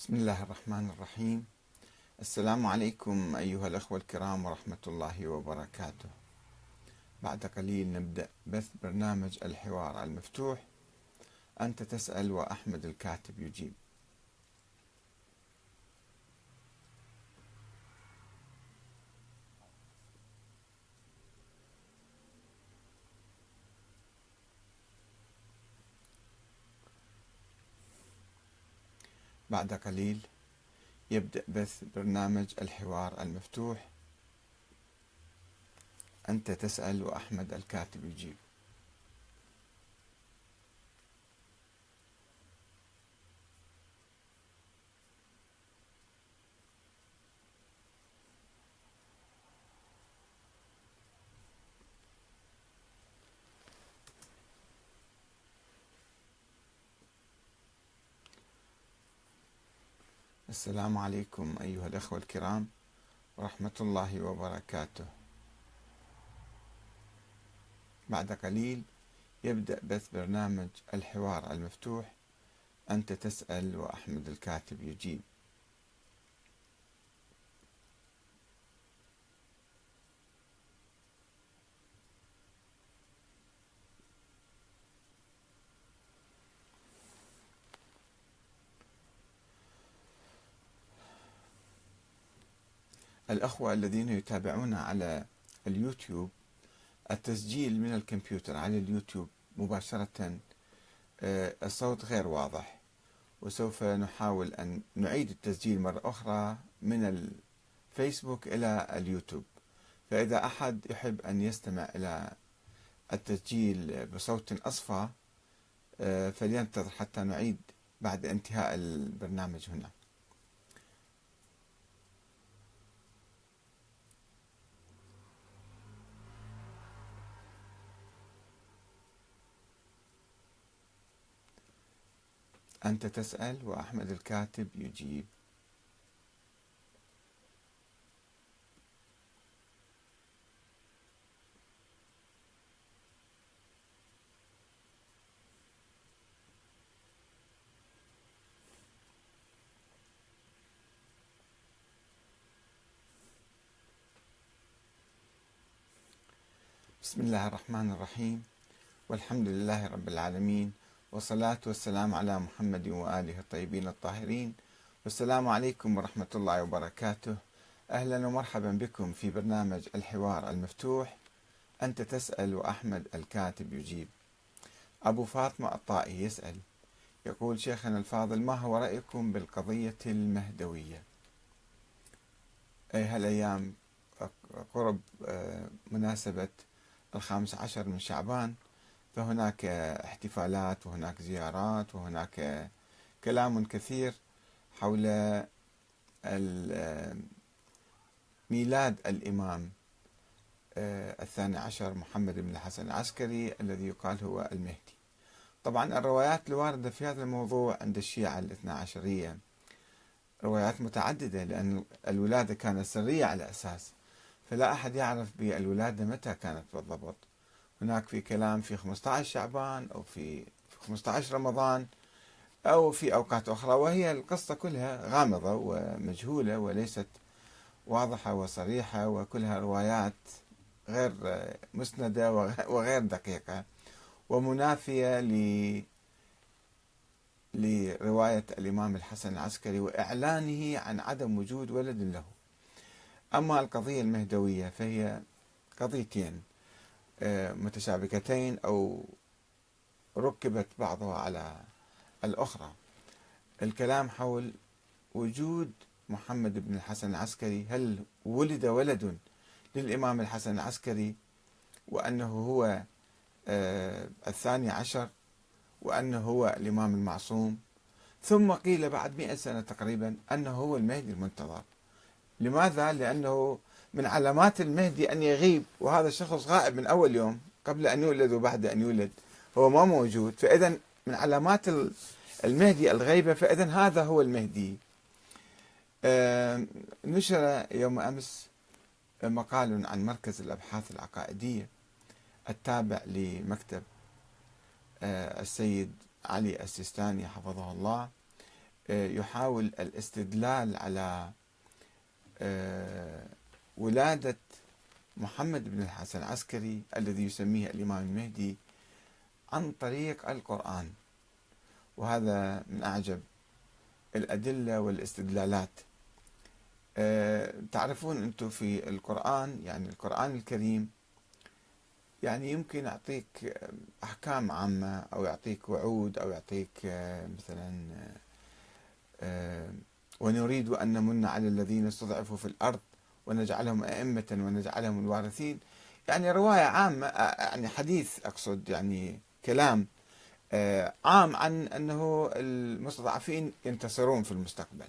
بسم الله الرحمن الرحيم. السلام عليكم أيها الأخوة الكرام ورحمة الله وبركاته. بعد قليل نبدأ بث برنامج الحوار المفتوح. أنت تسأل وأحمد الكاتب يجيب. بعد قليل يبدأ بث برنامج الحوار المفتوح. أنت تسأل وأحمد الكاتب يجيب. السلام عليكم أيها الأخوة الكرام ورحمة الله وبركاته. بعد قليل يبدأ بث برنامج الحوار المفتوح. أنت تسأل وأحمد الكاتب يجيب. الأخوة الذين يتابعون على اليوتيوب التسجيل من الكمبيوتر على اليوتيوب مباشرة آه، الصوت غير واضح. وسوف نحاول أن نعيد التسجيل مرة أخرى من الفيسبوك إلى اليوتيوب. فإذا أحد يحب أن يستمع إلى التسجيل بصوت أصفى آه، فلينتظر حتى نعيد بعد انتهاء البرنامج هنا. أنت تسأل وأحمد الكاتب يجيب. بسم الله الرحمن الرحيم. والحمد لله رب العالمين. والصلاة والسلام على محمد وآله الطيبين الطاهرين. والسلام عليكم ورحمة الله وبركاته. أهلا ومرحبا بكم في برنامج الحوار المفتوح. أنت تسأل وأحمد الكاتب يجيب. أبو فاطمة الطائي يسأل. يقول شيخنا الفاضل ما هو رأيكم بالقضية المهدوية؟ أي هالأيام قرب آه، مناسبة الخامس عشر من شعبان فهناك احتفالات وهناك زيارات وهناك كلام كثير حول ميلاد الإمام آه، الثاني عشر محمد بن الحسن العسكري الذي يقال هو المهدي. طبعا الروايات الواردة في هذا الموضوع عند الشيعة الاثنى عشرية. روايات متعددة لأن الولادة كانت سرية على أساس. فلا أحد يعرف بالولادة متى كانت بالضبط. هناك في كلام في 15 شعبان أو في 15 رمضان أو في أوقات أخرى وهي القصة كلها غامضة ومجهولة وليست واضحة وصريحة وكلها روايات غير مسندة وغير دقيقة ومنافية ل لرواية الإمام الحسن العسكري وإعلانه عن عدم وجود ولد له. أما القضية المهدوية فهي قضيتين. متشابكتين أو ركبت بعضها على الأخرى. الكلام حول وجود محمد بن الحسن العسكري هل ولد ولد للإمام الحسن العسكري وأنه هو آه، الثاني عشر وأنه هو الإمام المعصوم؟ ثم قيل بعد مئة سنة تقريبا أنه هو المهدي المنتظر. لماذا؟ لأنه من علامات المهدي أن يغيب وهذا الشخص غائب من أول يوم قبل أن يولد وبعد أن يولد. هو ما موجود. فإذا من علامات المهدي الغيبة فإذا هذا هو المهدي. نشر يوم أمس مقال عن مركز الأبحاث العقائدية التابع لمكتب آه، السيد علي السيستاني حفظه الله. يحاول الاستدلال على ولادة محمد بن الحسن العسكري الذي يسميه الإمام المهدي عن طريق القرآن. وهذا من أعجب الأدلة والاستدلالات. آه، تعرفون أنتم في القرآن يعني القرآن الكريم يعني يمكن يعطيك أحكام عامة أو يعطيك وعود أو يعطيك آه، مثلا آه، ونريد أن نمن على الذين استضعفوا في الأرض ونجعلهم أئمة ونجعلهم الوارثين. يعني رواية عامة يعني حديث أقصد يعني كلام عام عن أنه المستضعفين ينتصرون في المستقبل.